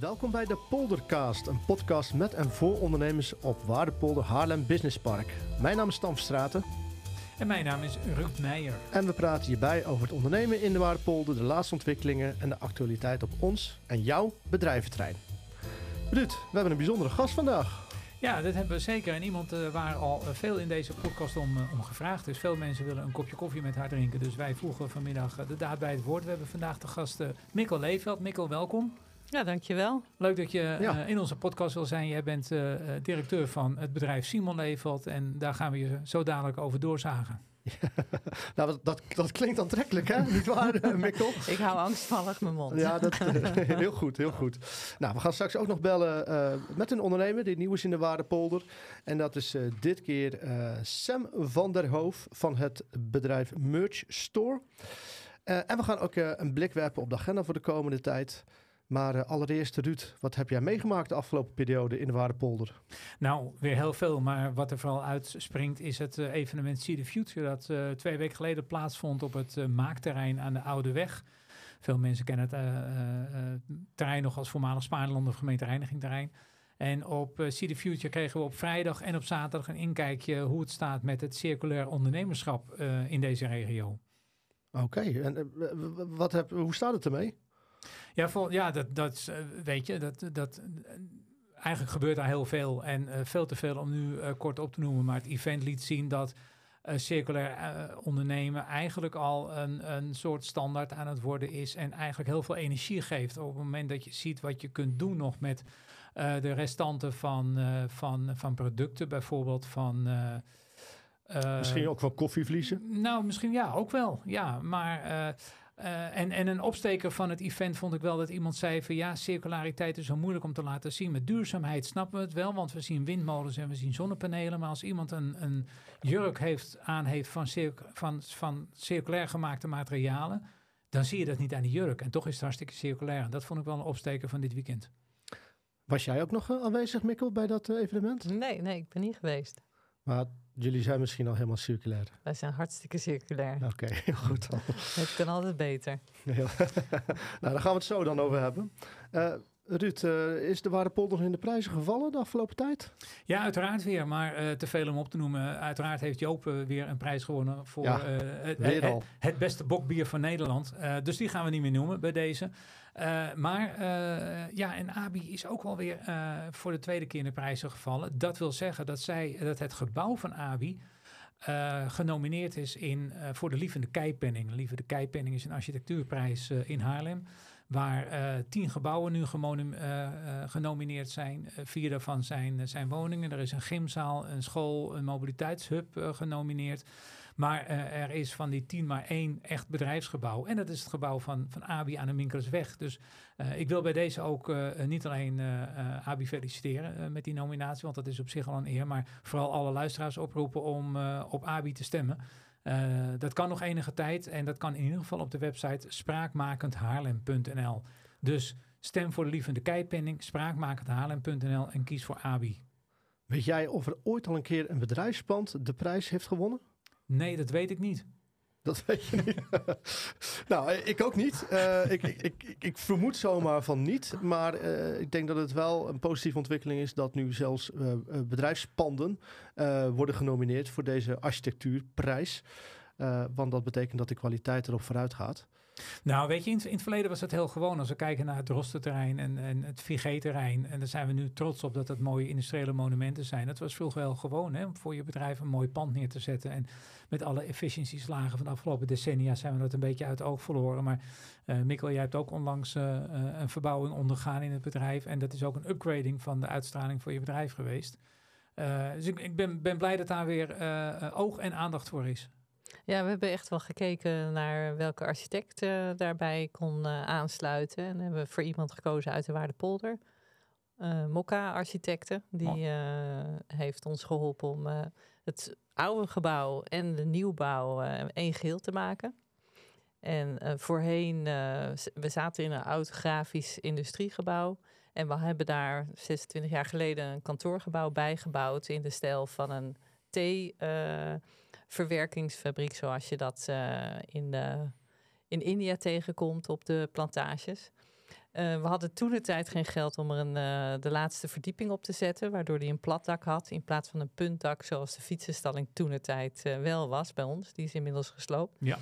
Welkom bij de Poldercast, een podcast met en voor ondernemers op Waardepolder Haarlem Business Park. Mijn naam is Stan Verstraten. En mijn naam is Ruud Meijer. En we praten hierbij over het ondernemen in de Waardepolder, de laatste ontwikkelingen en de actualiteit op ons en jouw bedrijventerrein. Ruud, we hebben een bijzondere gast vandaag. Ja, dat hebben we zeker. En iemand uh, waar al veel in deze podcast om, uh, om gevraagd is. Veel mensen willen een kopje koffie met haar drinken. Dus wij voegen vanmiddag uh, de daad bij het woord. We hebben vandaag de gast Mikkel Leeveld. Mikkel, welkom. Ja, dankjewel. Leuk dat je ja. in onze podcast wil zijn. Jij bent directeur van het bedrijf Simon Leeveld. En daar gaan we je zo dadelijk over doorzagen. Ja, nou, dat, dat klinkt aantrekkelijk, hè? Niet waar, Mikkel? Ik hou angstvallig mijn mond. Ja, dat, heel goed, heel goed. Nou, we gaan straks ook nog bellen uh, met een ondernemer die nieuw is in de Waardepolder. En dat is uh, dit keer uh, Sam van der Hoof van het bedrijf Merch Store. en we gaan ook een blik werpen op de agenda voor de komende tijd. Maar uh, allereerst, Ruud, wat heb jij meegemaakt de afgelopen periode in de Waardepolder? Nou, weer heel veel. Maar wat er vooral uitspringt is het uh, evenement See the Future... dat uh, twee weken geleden plaatsvond op het maakterrein aan de Oude Weg. Veel mensen kennen het terrein nog als voormalig Spaarland of gemeentereinigingterrein. En op See the Future kregen we op vrijdag en op zaterdag een inkijkje... hoe het staat met het circulair ondernemerschap in deze regio. Oké, okay. en wat heb, hoe staat het ermee? Ja, vol, ja dat, dat weet je, dat, dat, eigenlijk gebeurt daar heel veel. En uh, veel te veel om nu uh, kort op te noemen. Maar het event liet zien dat uh, circulair ondernemen eigenlijk al een, een soort standaard aan het worden is. En eigenlijk heel veel energie geeft. Op het moment dat je ziet wat je kunt doen nog met de restanten van, van, van producten. Bijvoorbeeld van... misschien ook wel koffievliezen? Nou, misschien ja, ook wel. Ja, maar uh, en, en een opsteker van het event vond ik wel dat iemand zei van ja, circulariteit is zo moeilijk om te laten zien. Met duurzaamheid snappen we het wel, want we zien windmolens en we zien zonnepanelen. Maar als iemand een, een jurk heeft, aan heeft van, circ van, van circulair gemaakte materialen, dan zie je dat niet aan die jurk. En toch is het hartstikke circulair. En dat vond ik wel een opsteker van dit weekend. Was jij ook nog aanwezig, Mikkel, bij dat evenement? Nee, nee, ik ben niet geweest. Maar jullie zijn misschien al helemaal circulair. Wij zijn hartstikke circulair. Oké, okay, heel goed dan. Het kan altijd beter. nou, daar gaan we het zo dan over hebben. Uh, Ruud, uh, is de Waardepolder in de prijzen gevallen de afgelopen tijd? Ja, uiteraard weer. Maar uh, te veel om op te noemen. Uiteraard heeft Joop weer een prijs gewonnen voor ja, het, het, het, beste bokbier van Nederland. dus die gaan we niet meer noemen bij deze. maar ja, en Abi is ook wel weer voor de tweede keer in de prijzen gevallen. Dat wil zeggen dat, zij, dat het gebouw van Abi... Uh, genomineerd is in, uh, voor de Lievende Keipenning. De Lievende Keipenning is een architectuurprijs uh, in Haarlem. Waar tien gebouwen nu genomineerd zijn. vier daarvan zijn, zijn woningen. Er is een gymzaal, een school, een mobiliteitshub genomineerd. Maar er is van die tien maar één echt bedrijfsgebouw. En dat is het gebouw van, van ABI aan de Minkersweg. Dus ik wil bij deze ook niet alleen ABI feliciteren met die nominatie, want dat is op zich al een eer. Maar vooral alle luisteraars oproepen om op ABI te stemmen. Dat kan nog enige tijd en dat kan in ieder geval op de website spraakmakendhaarlem.nl. Dus stem voor de lievende keipenning, spraakmakendhaarlem.nl en kies voor ABI. Weet jij of er ooit al een keer een bedrijfspand de prijs heeft gewonnen? Nee, dat weet ik niet. Dat weet je niet. nou, ik ook niet. Uh, ik, ik, ik, ik, vermoed zomaar van niet. Maar uh, ik denk dat het wel een positieve ontwikkeling is dat nu zelfs uh, bedrijfspanden worden genomineerd voor deze architectuurprijs. want dat betekent dat de kwaliteit erop vooruit gaat. Nou, weet je, in, het verleden was het heel gewoon. Als we kijken naar het Rosterterrein en, en het Vigé-terrein. En daar zijn we nu trots op dat het mooie industriële monumenten zijn. Dat was vroeger wel gewoon, hè, om voor je bedrijf een mooi pand neer te zetten. En met alle efficiëntieslagen van de afgelopen decennia zijn we dat een beetje uit het oog verloren. Maar uh, Mikkel, jij hebt ook onlangs uh, een verbouwing ondergaan in het bedrijf. En dat is ook een upgrading van de uitstraling voor je bedrijf geweest. Dus ik, ik ben, ben, blij dat daar weer oog en aandacht voor is. Ja, we hebben echt wel gekeken naar welke architect uh, daarbij kon uh, aansluiten. En hebben we voor iemand gekozen uit de Waardepolder. Uh, Mokka Architecten. Die heeft ons geholpen om het oude gebouw en de nieuwbouw één geheel te maken. En voorheen, we zaten in een oud grafisch industriegebouw. En we hebben daar 26 jaar geleden een kantoorgebouw bijgebouwd in de stijl van een thee verwerkingsfabriek zoals je dat uh, in, de, in India tegenkomt op de plantages. we hadden toen de tijd geen geld om er een, de laatste verdieping op te zetten, waardoor die een plat dak had in plaats van een puntdak zoals de fietsenstalling toen de tijd wel was bij ons. Die is inmiddels gesloopt. Ja.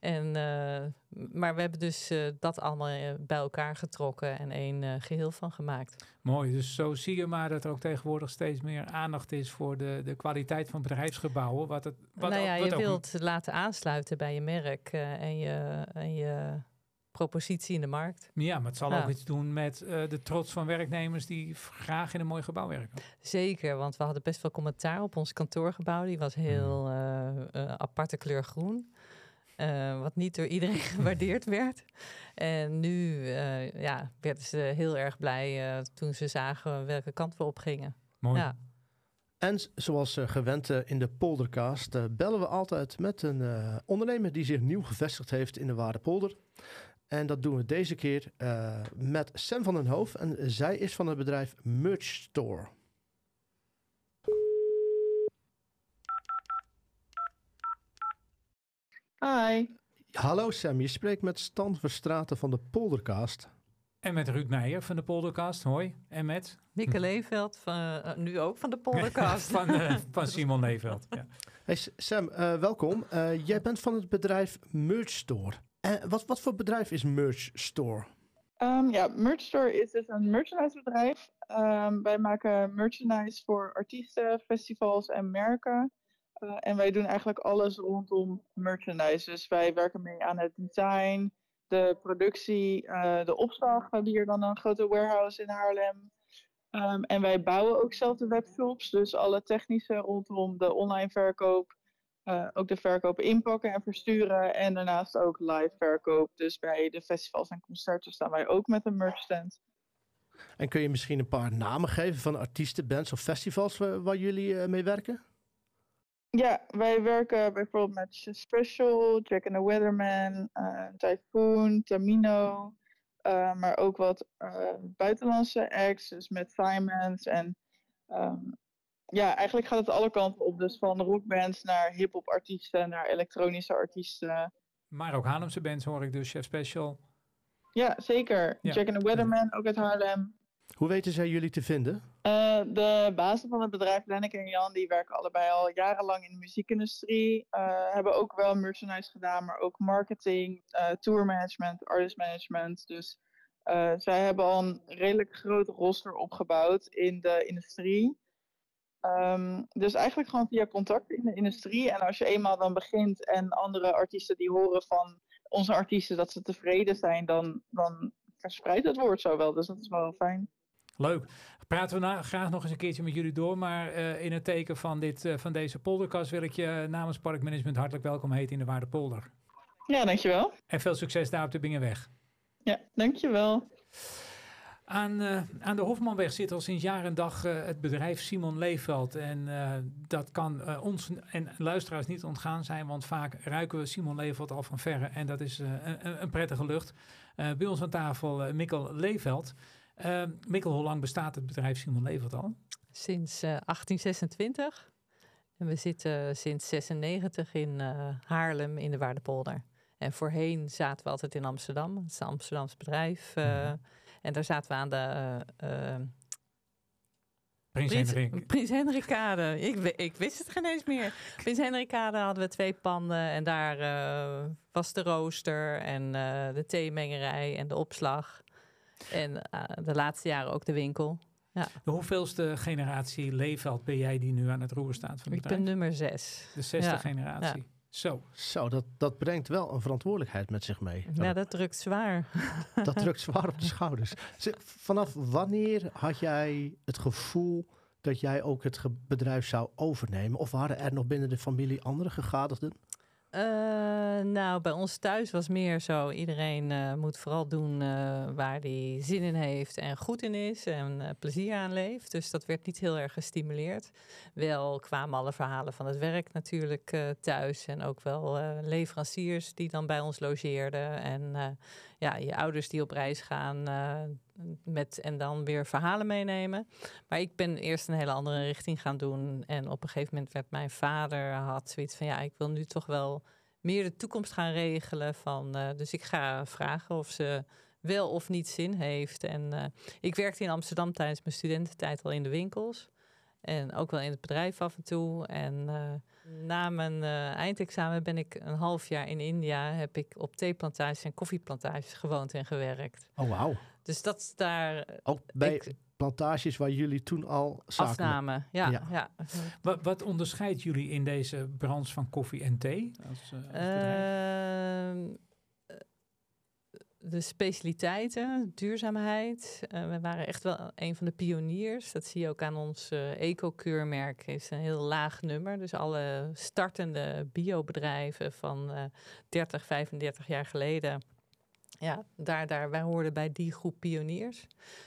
En, uh, maar we hebben dus uh, dat allemaal eh, bij elkaar getrokken en één geheel van gemaakt. Mooi, dus zo zie je maar dat er ook tegenwoordig steeds meer aandacht is voor de, de kwaliteit van bedrijfsgebouwen. Wat het, wat nou ja, wat je wilt laten aansluiten bij je merk en, je, en je propositie in de markt. Ja, maar het zal ja. ook iets doen met de trots van werknemers die graag in een mooi gebouw werken. Zeker, want we hadden best wel commentaar op ons kantoorgebouw. Die was heel aparte kleur groen. Uh, wat niet door iedereen gewaardeerd werd. En nu uh, ja, werden ze heel erg blij uh, toen ze zagen welke kant we op gingen. Mooi. Ja. En zoals gewend in de Poldercast bellen we altijd met een ondernemer die zich nieuw gevestigd heeft in de Waardepolder. En dat doen we deze keer met Sam van den Hoof. En zij is van het bedrijf Merch Store. Hi. Hallo Sam, je spreekt met Stan Verstraten van de Poldercast. En met Ruud Meijer van de Poldercast, hoi. En met? Nikke Leeveld, van, uh, nu ook van de Poldercast. van, uh, van Simon Leeveld, ja. Hey Sam, uh, welkom. jij bent van het bedrijf Merch Store. wat, wat voor bedrijf is Merch Store? Um, ja, Merch Store is dus een merchandise bedrijf. Um, wij maken merchandise voor artiesten, festivals en merken. Uh, en wij doen eigenlijk alles rondom merchandise. Dus wij werken mee aan het design, de productie, uh, de opslag. We hebben hier dan een grote warehouse in Haarlem. Um, en wij bouwen ook zelf de webshops. Dus alle technische rondom de online verkoop. Uh, ook de verkoop inpakken en versturen. En daarnaast ook live verkoop. Dus bij de festivals en concerten staan wij ook met een merchstand. En kun je misschien een paar namen geven van artiesten, bands of festivals waar, waar jullie mee werken? Ja, wij werken bijvoorbeeld met Special, Jack and the Weatherman, uh, Typhoon, Tamino. Uh, maar ook wat uh, buitenlandse acts, dus met Simons. En um, ja, eigenlijk gaat het alle kanten op. Dus van rockbands naar hip-hop artiesten, naar elektronische artiesten. Maar ook Haarlemse bands hoor ik dus, Chef Special. Ja, zeker. Ja. Jack and the Weatherman, ook uit Haarlem. Hoe weten zij jullie te vinden? Uh, de bazen van het bedrijf, Lenneke en Jan, die werken allebei al jarenlang in de muziekindustrie. Uh, hebben ook wel merchandise gedaan, maar ook marketing, uh, tour management, artist management. Dus zij hebben al een redelijk groot roster opgebouwd in de industrie. Um, dus eigenlijk gewoon via contact in de industrie. En als je eenmaal dan begint en andere artiesten die horen van onze artiesten dat ze tevreden zijn, dan, dan verspreidt het woord zo wel. Dus dat is wel fijn. Leuk. Praten we nou graag nog eens een keertje met jullie door. Maar uh, in het teken van, dit, uh, van deze polderkast wil ik je namens Parkmanagement hartelijk welkom heten in de Waardepolder. Ja, dankjewel. En veel succes daar op de Bingenweg. Ja, dankjewel. Aan, uh, aan de Hofmanweg zit al sinds jaar en dag het bedrijf Simon Leefveld. En dat kan ons en luisteraars niet ontgaan zijn, want vaak ruiken we Simon Leefveld al van verre. En dat is een, een, prettige lucht. bij ons aan tafel Mikkel Leefveld. Uh, Mikkel, hoe lang bestaat het bedrijf Simon Levert al? Sinds uh, 1826. En we zitten sinds 96 in uh, Haarlem in de Waardepolder. En voorheen zaten we altijd in Amsterdam. Het is een Amsterdams bedrijf. -hmm. En daar zaten we aan de... Uh, Prins, Hendrik. Prins Hendrikade. Ik, ik, wist het geen eens meer. Prins Hendrikade hadden we twee panden. En daar was de rooster en de theemengerij en de opslag. En uh, de laatste jaren ook de winkel. Ja. De hoeveelste generatie Leefveld ben jij die nu aan het roer staat van het Ik ben nummer zes. De zesde ja. generatie. Ja. Zo. Zo, dat, dat brengt wel een verantwoordelijkheid met zich mee. Ja, dat drukt zwaar. Dat drukt zwaar op de schouders. Vanaf wanneer had jij het gevoel dat jij ook het bedrijf zou overnemen? Of waren er nog binnen de familie andere gegadigden? Uh, nou, bij ons thuis was meer zo. Iedereen uh, moet vooral doen uh, waar hij zin in heeft en goed in is en plezier aan leeft. Dus dat werd niet heel erg gestimuleerd. Wel kwamen alle verhalen van het werk natuurlijk thuis. En ook wel leveranciers die dan bij ons logeerden. En ja, je ouders die op reis gaan met, en dan weer verhalen meenemen. Maar ik ben eerst een hele andere richting gaan doen. En op een gegeven moment werd mijn vader had zoiets van ja, ik wil nu toch wel meer de toekomst gaan regelen. Van, uh, dus ik ga vragen of ze wel of niet zin heeft. En uh, ik werkte in Amsterdam tijdens mijn studententijd al in de winkels. En ook wel in het bedrijf af en toe. En uh, na mijn eindexamen ben ik een half jaar in India. Heb ik op theeplantages en koffieplantages gewoond en gewerkt. Oh, wauw. Dus dat is daar... Ook bij ik, plantages waar jullie toen al zaken Afnamen, ja. ja. ja. Wat, wat, onderscheidt jullie in deze branche van koffie en thee? Als, uh, als de specialiteiten, duurzaamheid. Uh, we waren echt wel een van de pioniers. Dat zie je ook aan ons uh, eco-keurmerk. is een heel laag nummer. Dus alle startende biobedrijven van uh, 30, 35 jaar geleden. Ja, daar, daar, wij hoorden bij die groep pioniers.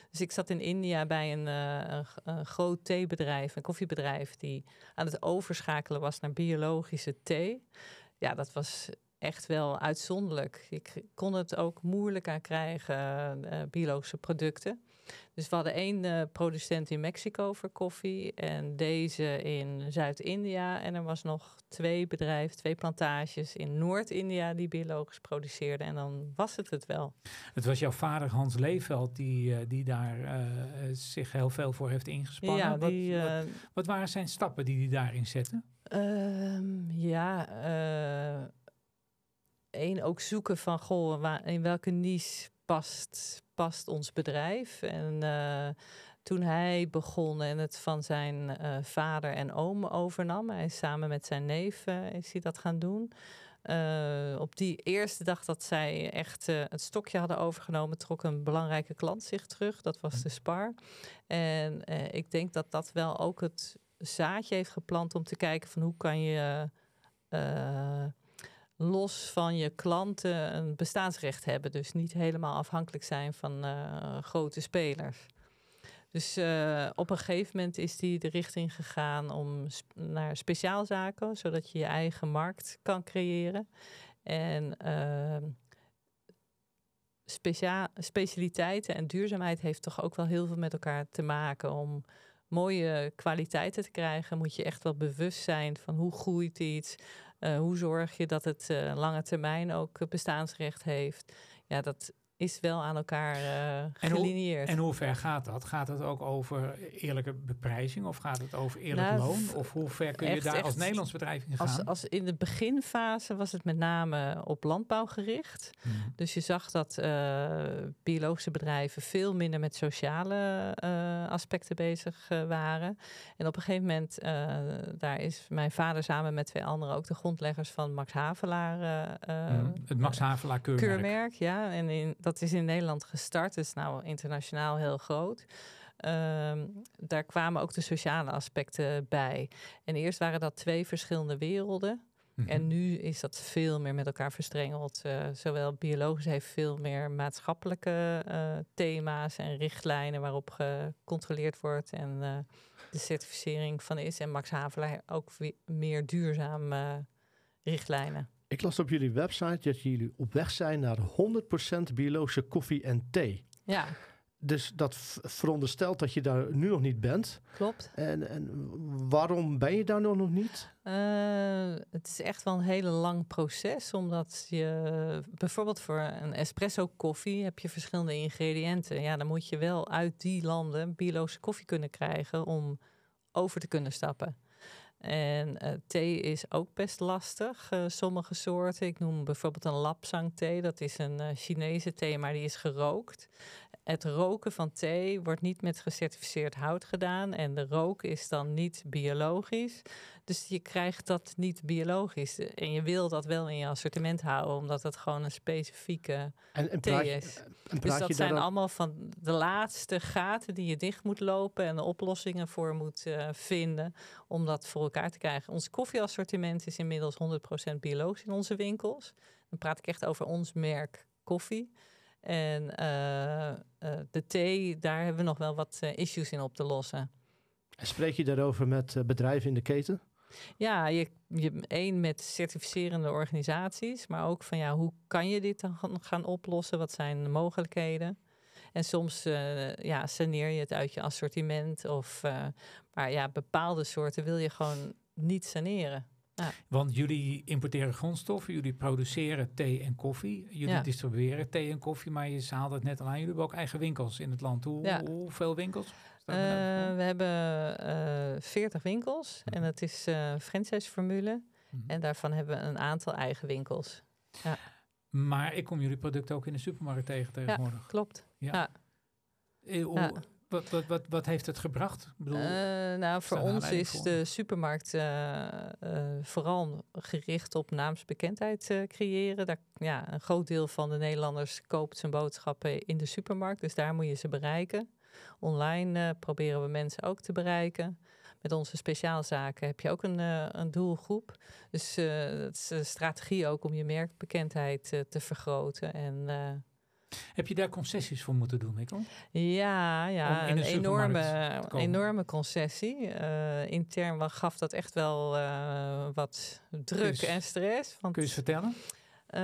Dus ik zat in India bij een, een, een groot theebedrijf, een koffiebedrijf, die aan het overschakelen was naar biologische thee. Ja, dat was echt wel uitzonderlijk. Ik kon het ook moeilijk aan krijgen, uh, biologische producten. Dus we hadden één uh, producent in Mexico voor koffie en deze in Zuid-India. En er was nog twee bedrijven, twee plantages in Noord-India die biologisch produceerden. En dan was het het wel. Het was jouw vader Hans Leeveld die, uh, die daar zich heel veel voor heeft ingespannen. Ja, die, wat, wat, wat, waren zijn stappen die hij daarin zette? Ehm, ja, één ook zoeken van goh, in welke niche past, past ons bedrijf. En uh, toen hij begon en het van zijn uh, vader en oom overnam, hij is samen met zijn neef uh, is hij dat gaan doen. op die eerste dag dat zij echt het stokje hadden overgenomen, trok een belangrijke klant zich terug. Dat was de Spar. En ik denk dat dat wel ook het zaadje heeft geplant om te kijken van hoe kan je los van je klanten een bestaansrecht hebben. Dus niet helemaal afhankelijk zijn van uh, grote spelers. Dus uh, op een gegeven moment is die de richting gegaan om naar speciaalzaken, zodat je je eigen markt kan creëren. En uh, specia specialiteiten en duurzaamheid heeft toch ook wel heel veel met elkaar te maken. Om mooie kwaliteiten te krijgen, moet je echt wel bewust zijn van hoe groeit iets, hoe zorg je dat het uh, lange termijn ook bestaansrecht heeft? Ja, dat is wel aan elkaar uh, gelineerd. En, hoe ver gaat dat? Gaat het ook over eerlijke beprijzing of gaat het over eerlijk nou, loon? Of hoe ver kun je daar als Nederlands bedrijf in gaan? Als, als in de beginfase was het met name op landbouw gericht. Mhm. Dus je zag dat uh, biologische bedrijven veel minder met sociale uh, aspecten bezig waren. En op een gegeven moment, daar is mijn vader samen met twee anderen ook de grondleggers van Max Havelaar. Mm. Het Max Havelaar keurmerk. keurmerk ja, en in, dat is in Nederland gestart, is nou internationaal heel groot. Um, daar kwamen ook de sociale aspecten bij. En eerst waren dat twee verschillende werelden. Mm -hmm. En nu is dat veel meer met elkaar verstrengeld. Uh, zowel biologisch heeft veel meer maatschappelijke uh, thema's en richtlijnen waarop gecontroleerd wordt en uh, de certificering van is. En Max Havelaar ook meer duurzame richtlijnen. Ik las op jullie website dat jullie op weg zijn naar 100% biologische koffie en thee. Ja. Dus dat veronderstelt dat je daar nu nog niet bent. Klopt. En, en waarom ben je daar nog niet? Uh, het is echt wel een hele lang proces. Omdat je bijvoorbeeld voor een espresso koffie heb je verschillende ingrediënten. Ja, dan moet je wel uit die landen biologische koffie kunnen krijgen om over te kunnen stappen. En uh, thee is ook best lastig. Uh, sommige soorten, ik noem bijvoorbeeld een lapsang thee. Dat is een uh, Chinese thee, maar die is gerookt. Het roken van thee wordt niet met gecertificeerd hout gedaan. En de rook is dan niet biologisch. Dus je krijgt dat niet biologisch. En je wil dat wel in je assortiment houden, omdat het gewoon een specifieke en, thee is. En dus dat zijn allemaal van de laatste gaten die je dicht moet lopen en de oplossingen voor moet vinden om dat voor elkaar te krijgen. Ons koffieassortiment is inmiddels 100% biologisch in onze winkels. Dan praat ik echt over ons merk koffie. En uh, uh, de thee, daar hebben we nog wel wat issues in op te lossen. Spreek je daarover met bedrijven in de keten? Ja, je, je één met certificerende organisaties, maar ook van ja, hoe kan je dit dan gaan oplossen? Wat zijn de mogelijkheden? En soms uh, ja, saneer je het uit je assortiment. Of, uh, maar ja, bepaalde soorten wil je gewoon niet saneren. Want jullie importeren grondstoffen, jullie produceren thee en koffie. Jullie Ja. distribueren thee en koffie, maar je haalde het net al aan. Jullie hebben ook eigen winkels in het land. Hoe, Ja. Hoeveel winkels? Eh, Staan we hebben eh 40 winkels en dat is eh franchise-formule. Mhm. En daarvan hebben we een aantal eigen winkels. Maar ik kom jullie producten ook in de supermarkt tegen tegenwoordig. Klopt. Eh, Ja. wat, wat, wat, wat heeft het gebracht? Ik bedoel, Eh, nou, voor ons is voor? de supermarkt eh, vooral gericht op naamsbekendheid creëren. Daar, ja, een groot deel van de Nederlanders koopt zijn boodschappen in de supermarkt. Dus daar moet je ze bereiken. Online proberen we mensen ook te bereiken. Met onze speciaalzaken heb je ook een, een doelgroep. Dus het is een strategie ook om je merkbekendheid te vergroten. En heb je daar concessies voor moeten doen, Mikkel? ja, ja een enorme, enorme concessie. Eh, intern gaf dat echt wel eh, wat druk en stress. Want Kun je eens vertellen? eh,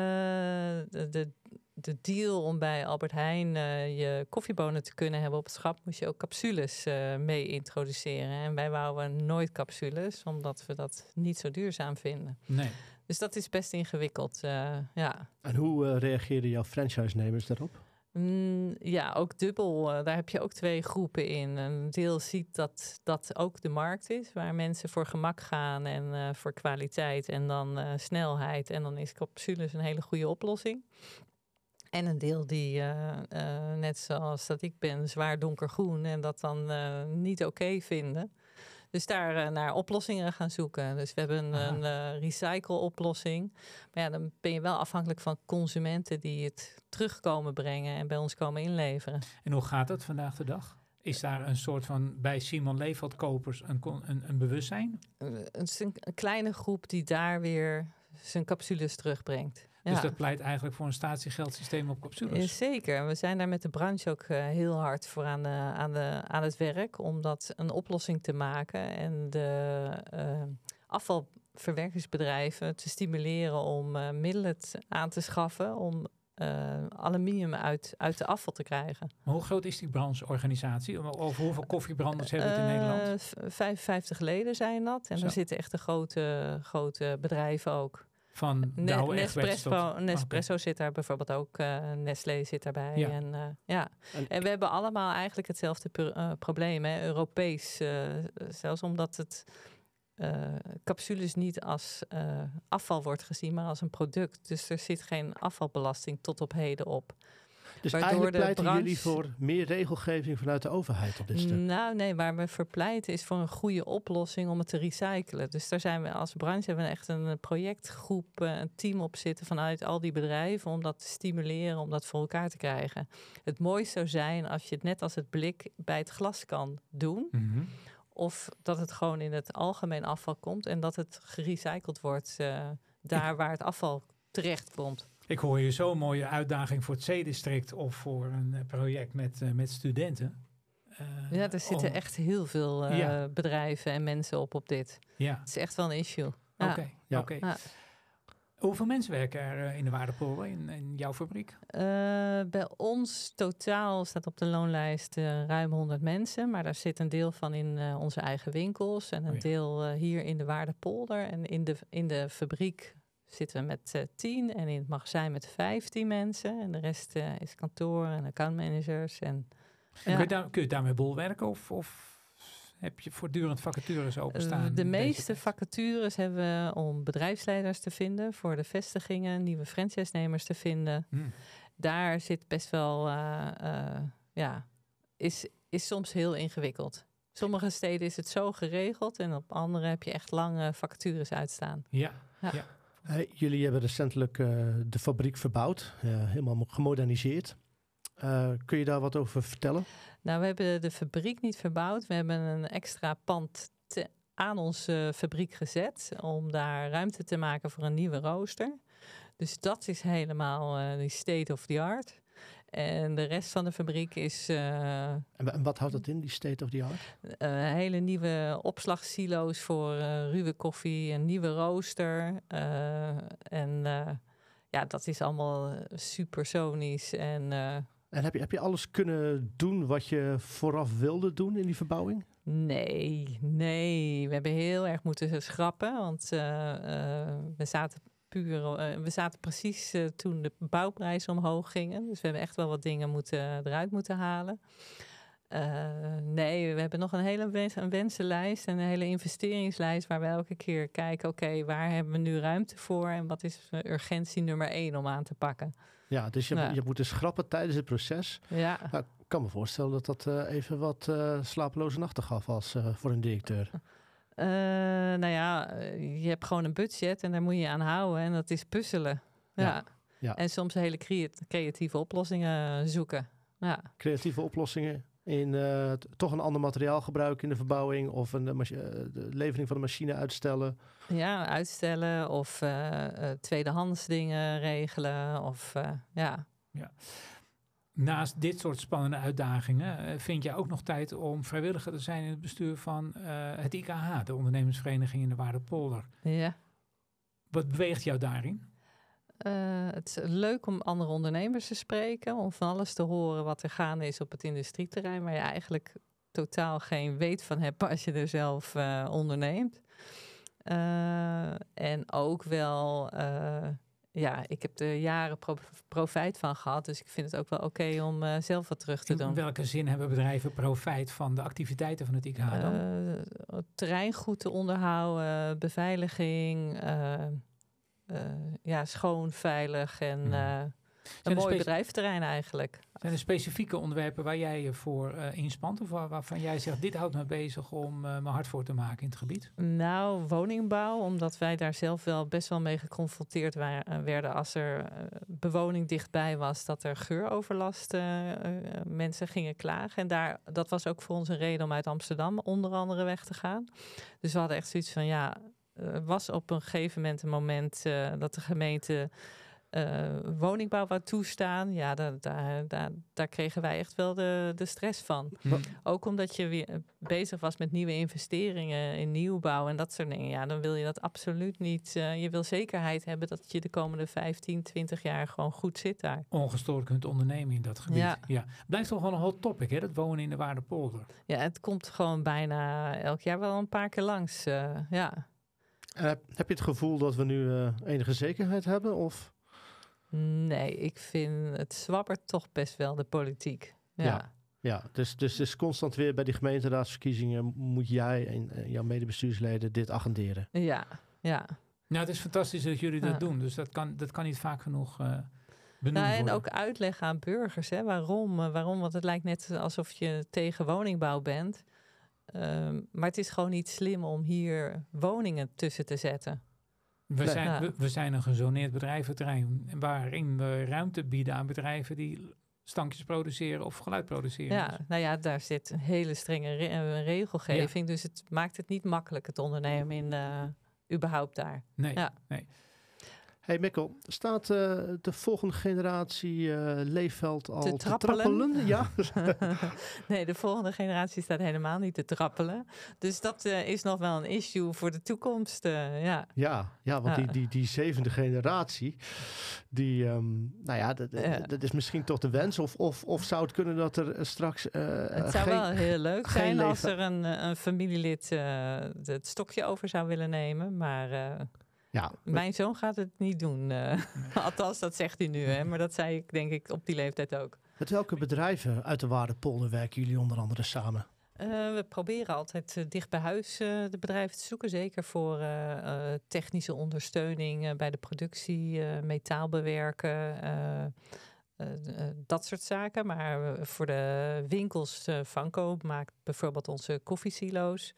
de, de, de deal om bij Albert Heijn je koffiebonen te kunnen hebben op het schap, moest je ook capsules mee introduceren. En wij wouden nooit capsules, omdat we dat niet zo duurzaam vinden. Nee. Dus dat is best ingewikkeld. eh, ja. En hoe eh reageerden jouw franchise-nemers daarop? Mm, ja, ook dubbel. eh, daar heb je ook twee groepen in. Een deel ziet dat dat ook de markt is, waar mensen voor gemak gaan en voor kwaliteit en dan snelheid. En dan is capsules een hele goede oplossing. En een deel die, net zoals dat ik ben, zwaar donkergroen en dat dan niet oké vinden. Dus daar eh, naar oplossingen gaan zoeken. Dus we hebben Aha. een eh recycle-oplossing. Maar ja, dan ben je wel afhankelijk van consumenten die het terugkomen brengen en bij ons komen inleveren. En hoe gaat het vandaag de dag? Is daar een soort van bij Simon Leefeld kopers een, een, een bewustzijn? Eh, Het is een, een kleine groep die daar weer zijn capsules terugbrengt. Dus dat pleit eigenlijk voor een statiegeldsysteem op Eh, capsules. Zeker. We zijn daar met de branche ook eh, heel hard voor aan, de, aan, de, aan het werk om dat een oplossing te maken en de eh, afvalverwerkingsbedrijven te stimuleren om eh, middelen aan te schaffen om eh, aluminium uit, uit de afval te krijgen. Maar hoe groot is die brancheorganisatie? Over hoeveel koffiebranders hebben we het in Eh, Nederland? v- 55 leden zijn dat. En Zo. daar zitten echt de grote, grote bedrijven ook. Van Egberts Nespresso, tot- Nespresso zit daar bijvoorbeeld ook. eh Nestlé zit daarbij. Ja. En, eh, ja. En- en we hebben allemaal eigenlijk hetzelfde pro- eh, probleem. Hè? Europees. eh, zelfs omdat het eh, capsules niet als eh, afval wordt gezien, maar als een product. Dus er zit geen afvalbelasting tot op heden op. Dus Waardoor eigenlijk pleiten branche- jullie voor meer regelgeving vanuit de overheid op dit stuk. Nou, nee, waar we voor pleiten is voor een goede oplossing om het te recyclen. Dus daar zijn we als branche hebben we echt een projectgroep, eh, een team op zitten vanuit al die bedrijven om dat te stimuleren, om dat voor elkaar te krijgen. Het mooiste zou zijn als je het net als het blik bij het glas kan doen. Mhm. Of dat het gewoon in het algemeen afval komt en dat het gerecycled wordt eh, daar waar het afval terecht komt. Ik hoor je zo'n mooie uitdaging voor het C-district of voor een eh, project met, eh, met studenten. Eh, Ja, er zitten om- echt heel veel eh, Ja. bedrijven en mensen op op dit. Ja, Het is echt wel een issue. Ja. oké. Ja. oké. Ja. Hoeveel mensen werken er in de Waardepolder, in, in jouw fabriek? Eh, bij ons totaal staat op de loonlijst eh, ruim 100 mensen. Maar daar zit een deel van in eh, onze eigen winkels. En een Oh ja. deel hier in de Waardepolder. En in de, in de fabriek zitten we met eh 10. En in het magazijn met 15 mensen. En de rest eh, is kantoor en accountmanagers. En, En Ja. kun, je daar, kun je daarmee bolwerken of, of heb je voortdurend vacatures Eh, openstaan? de in deze meeste vacatures hebben we om bedrijfsleiders te vinden. Voor de vestigingen, nieuwe franchise-nemers te vinden. Hm. daar zit best wel, eh, eh, ja, is, is soms heel ingewikkeld. Sommige steden is het zo geregeld en op andere heb je echt lange vacatures uitstaan. Ja, Ja. ja. Hey, jullie hebben recentelijk eh, de fabriek verbouwd, eh, helemaal mo- gemoderniseerd. Eh, kun je daar wat over vertellen? Nou, we hebben de fabriek niet verbouwd. We hebben een extra pand te- aan onze fabriek gezet om daar ruimte te maken voor een nieuwe rooster. Dus dat is helemaal die state of the art. En de rest van de fabriek is eh, En, wa- en wat houdt dat in, die state of the art? Eh, hele nieuwe opslagsilo's voor eh, ruwe koffie, een nieuwe rooster. en ja, dat is allemaal supersonisch en En heb je, heb je alles kunnen doen wat je vooraf wilde doen in die verbouwing? Nee, nee. We hebben heel erg moeten schrappen. Want uh, uh, we zaten puur. Uh, we zaten precies toen de bouwprijzen omhoog gingen. Dus we hebben echt wel wat dingen moeten, eruit moeten halen. nee, we hebben nog een hele wens, een wensenlijst en een hele investeringslijst waar we elke keer kijken: oké, waar hebben we nu ruimte voor en wat is urgentie nummer één om aan te pakken? Ja, dus je, ja. je moet dus schrappen tijdens het proces. Ja. Nou, ik kan me voorstellen dat dat uh, even wat uh, slapeloze nachten gaf als voor een directeur. Nou ja, je hebt gewoon een budget en daar moet je aan houden en dat is puzzelen. Ja. ja. ja. En soms hele creatieve oplossingen zoeken. Ja. Creatieve oplossingen in uh, toch een ander materiaal gebruiken in de verbouwing of een, de, de levering van de machine uitstellen. Ja, uitstellen of uh, uh, tweedehands dingen regelen of ja. ja. Naast dit soort spannende uitdagingen vind je ook nog tijd om vrijwilliger te zijn in het bestuur van het IKH, de ondernemersvereniging in de Waardepolder. Ja. Wat beweegt jou daarin? Uh, het is leuk om andere ondernemers te spreken, om van alles te horen wat er gaande is op het industrieterrein, waar je eigenlijk totaal geen weet van hebt als je er zelf uh, onderneemt. En ook wel, ja, ik heb er jaren pro profijt van gehad, dus ik vind het ook wel oké okay om zelf wat terug te In doen. In welke zin hebben bedrijven profijt van de activiteiten van het IKH dan? goed te onderhouden, beveiliging. Uh, ja, schoon, veilig en uh, een mooi bedrijventerrein eigenlijk. Zijn er specifieke onderwerpen waar jij je voor uh, inspant? Of waar, waarvan jij zegt, dit houdt me bezig om mijn hart voor te maken in het gebied? Nou, woningbouw, omdat wij daar zelf wel best wel mee geconfronteerd waren, werden als er bewoning dichtbij was, dat er geuroverlast mensen gingen klagen. En daar, dat was ook voor ons een reden om uit Amsterdam onder andere weg te gaan. Dus we hadden echt zoiets van, ja, was op een gegeven moment een moment dat de gemeente uh, woningbouw wou toestaan. Ja, daar, daar, daar, daar, kregen wij echt wel de, de stress van. Hmm. Ook omdat je weer bezig was met nieuwe investeringen in nieuwbouw en dat soort dingen. Ja, dan wil je dat absoluut niet. Uh, je wil zekerheid hebben dat je de komende 15, 20 jaar gewoon goed zit daar. Ongestoord kunt ondernemen in dat gebied. Ja. ja. Blijft toch wel een hot topic, hè? Dat wonen in de Waardepolder. Ja, het komt gewoon bijna elk jaar wel een paar keer langs. ja. Uh, heb je het gevoel dat we nu uh, enige zekerheid hebben? Of? Nee, ik vind het zwabbert toch best wel de politiek. Ja, ja, ja. dus, dus, dus constant weer bij die gemeenteraadsverkiezingen moet jij en, en jouw medebestuursleden dit agenderen. Ja, ja. Nou, het is fantastisch dat jullie dat ja. doen. Dus dat kan, dat kan niet vaak genoeg uh, benoemd nou, En ook uitleggen aan burgers, hè, waarom, waarom. Want het lijkt net alsof je tegen woningbouw bent. Um, maar het is gewoon niet slim om hier woningen tussen te zetten. We, zijn, we, we, zijn een gezoneerd bedrijventerrein waarin we ruimte bieden aan bedrijven die stankjes produceren of geluid produceren. Ja, nou ja, daar zit een hele strenge re regelgeving. Ja. Dus het maakt het niet makkelijk, het ondernemen in uh, überhaupt daar. Nee, ja. nee. Hey Mikkel, staat uh, de volgende generatie uh, Leefveld al te trappelen? Te trappelen? Ja. nee, de volgende generatie staat helemaal niet te trappelen. Dus dat uh, is nog wel een issue voor de toekomst. ja. Ja, ja, want Die, die, die zevende generatie, die, um, nou ja, dat, dat is misschien toch de wens. Of, of, of zou het kunnen dat er straks. het zou geen, wel heel leuk zijn als er een, een familielid het stokje over zou willen nemen. Maar Ja, mijn zoon gaat het niet doen. eh. Althans, dat zegt hij nu. Hè? Maar dat zei ik denk ik op die leeftijd ook. met welke bedrijven uit de Waardepolder werken jullie onder andere samen? Eh, we proberen altijd eh, dicht bij huis de bedrijven te zoeken. Zeker voor technische ondersteuning bij de productie, metaal bewerken, dat soort zaken. Maar voor de winkels, eh Vanco maakt bijvoorbeeld onze koffiesilo's.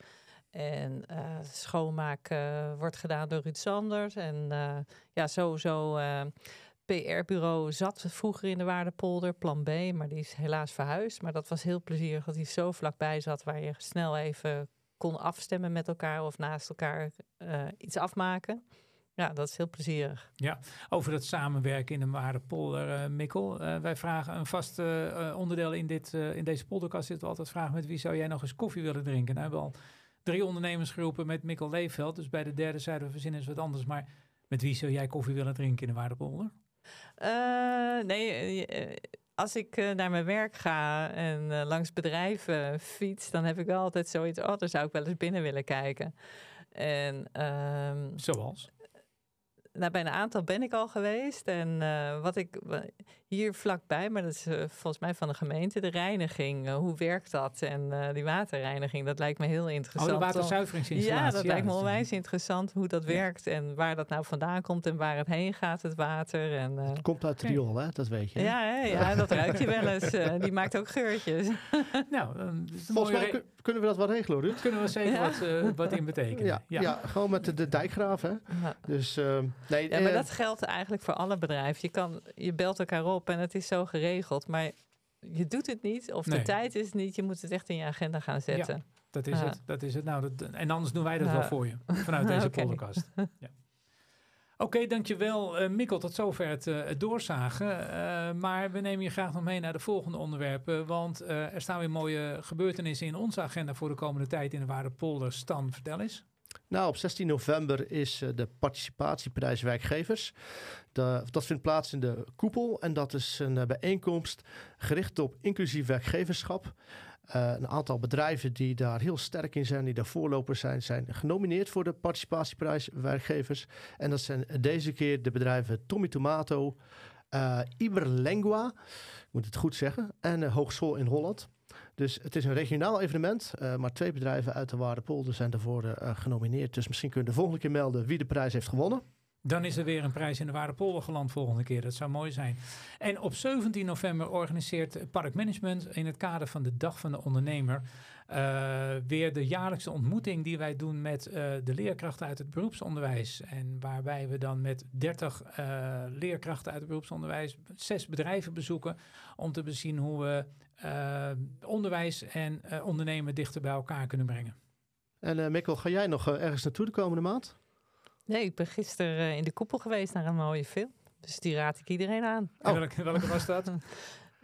En eh, schoonmaak wordt gedaan door Ruud Sanders. En eh, ja, sowieso eh PR-bureau zat vroeger in de Waardepolder, plan B, maar die is helaas verhuisd. Maar dat was heel plezierig dat hij zo vlakbij zat waar je snel even kon afstemmen met elkaar of naast elkaar iets afmaken. Ja, dat is heel plezierig. Over dat samenwerken in de Waardepolder, Mikkel. Wij vragen een vast onderdeel in, dit, in deze podcast. Zitten we altijd vragen met wie zou jij nog eens koffie willen drinken? Nou, we hebben drie ondernemersgroepen met Mikkel Leefveld. Dus bij de derde zouden we verzinnen eens wat anders. Maar met wie zou jij koffie willen drinken in de Waardepolder? Eh, nee, eh, als ik eh, naar mijn werk ga en langs bedrijven fiets, dan heb ik wel altijd zoiets. Oh, daar zou ik wel eens binnen willen kijken. En ehm, Zoals? Nou, bij een aantal ben ik al geweest. En eh, wat ik hier vlakbij, maar dat is eh, volgens mij van de gemeente, de reiniging. eh, hoe werkt dat? En eh, die waterreiniging, dat lijkt me heel Oh, interessant. de om- waterzuiveringsinstallatie. Ja, dat lijkt me onwijs interessant hoe dat Ja. werkt. En waar dat nou vandaan komt en waar het heen gaat, het water. En, eh, Het komt uit de riool, hè? dat weet je. hè? ja, hè, ja, dat ruik je wel eens. eh, die maakt ook geurtjes. Nou, Volgens mij re- kunnen we dat wel regelen, Ruud. kunnen we zeker Ja. wat, eh, wat in betekenen. Ja, ja. gewoon met de, de dijkgraaf. Hè? Ja. Dus ehm, nee, Ja, maar eh, dat geldt eigenlijk voor alle bedrijven. Je, kan, je belt elkaar op en het is zo geregeld. Maar je doet het niet of Nee. de tijd is niet. Je moet het echt in je agenda gaan zetten. Dat is Ja. het. Dat is het. Nou, dat, en anders doen wij dat Ja. wel voor je. Vanuit deze podcast. Ja. Oké, dankjewel eh Mikkel. Tot zover het, eh, het doorzagen. Eh, maar we nemen je graag nog mee naar de volgende onderwerpen. Want eh, er staan weer mooie gebeurtenissen in onze agenda voor de komende tijd in de Waardepolder. Stan, vertel eens. Nou, op 16 november is eh, de participatieprijs werkgevers. Dat vindt plaats in de koepel en dat is een eh, bijeenkomst gericht op inclusief werkgeverschap. Eh, een aantal bedrijven die daar heel sterk in zijn, die daar voorlopers zijn, zijn genomineerd voor de participatieprijs werkgevers. En dat zijn deze keer de bedrijven Tommy Tomato, Iberlengua, ik moet het goed zeggen, en Hogeschool in Holland. Dus het is een regionaal evenement, eh, maar twee bedrijven uit de Waardepolder zijn daarvoor eh, genomineerd. Dus misschien kun je de volgende keer melden wie de prijs heeft gewonnen. Dan is er weer een prijs in de Waardepolder geland volgende keer. Dat zou mooi zijn. En op 17 november organiseert Parkmanagement in het kader van de Dag van de Ondernemer eh, weer de jaarlijkse ontmoeting die wij doen met de leerkrachten uit het beroepsonderwijs. En waarbij we dan met 30 eh, leerkrachten uit het beroepsonderwijs zes bedrijven bezoeken om te bezien hoe we onderwijs en eh, ondernemen dichter bij elkaar kunnen brengen. En eh Mikkel, ga jij nog eh, ergens naartoe de komende maand? Nee, ik ben gisteren eh, in de koepel geweest naar een mooie film. Dus die raad ik iedereen aan. Oh. welke, welke was dat?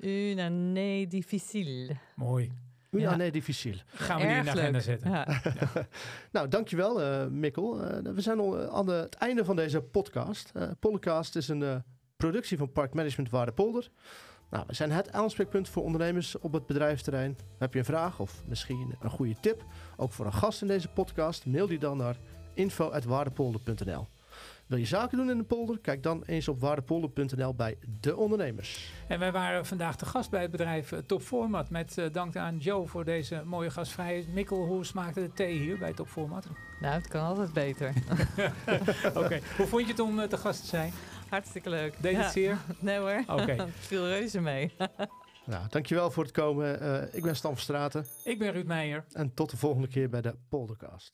Une année difficile. Mooi. Ja. nee, difficile. Gaan we die in de Erg agenda leuk. zetten. Ja. Nou, dankjewel uh, Mikkel. Uh, we zijn al aan de, het einde van deze podcast. Uh, podcast is een uh, productie van Park Management Waardepolder. Nou, we zijn het aanspreekpunt voor ondernemers op het bedrijfsterrein. Heb je een vraag of misschien een goede tip, ook voor een gast in deze podcast, mail die dan naar info.waardepolder.nl. Wil je zaken doen in de polder? Kijk dan eens op waardepolder.nl bij de ondernemers. En wij waren vandaag te gast bij het bedrijf Top Format. Met uh, dank aan Joe voor deze mooie gastvrijheid. Mikkel, hoe smaakte de thee hier bij Top Format? Nou, het kan altijd beter. Oké, okay. hoe vond je het om uh, te gast te zijn? Hartstikke leuk. Deed ja. het zeer? Nee hoor, Oké. Okay. viel reuze mee. nou, dankjewel voor het komen. Uh, ik ben Stan Verstraten. Ik ben Ruud Meijer. En tot de volgende keer bij de Poldercast.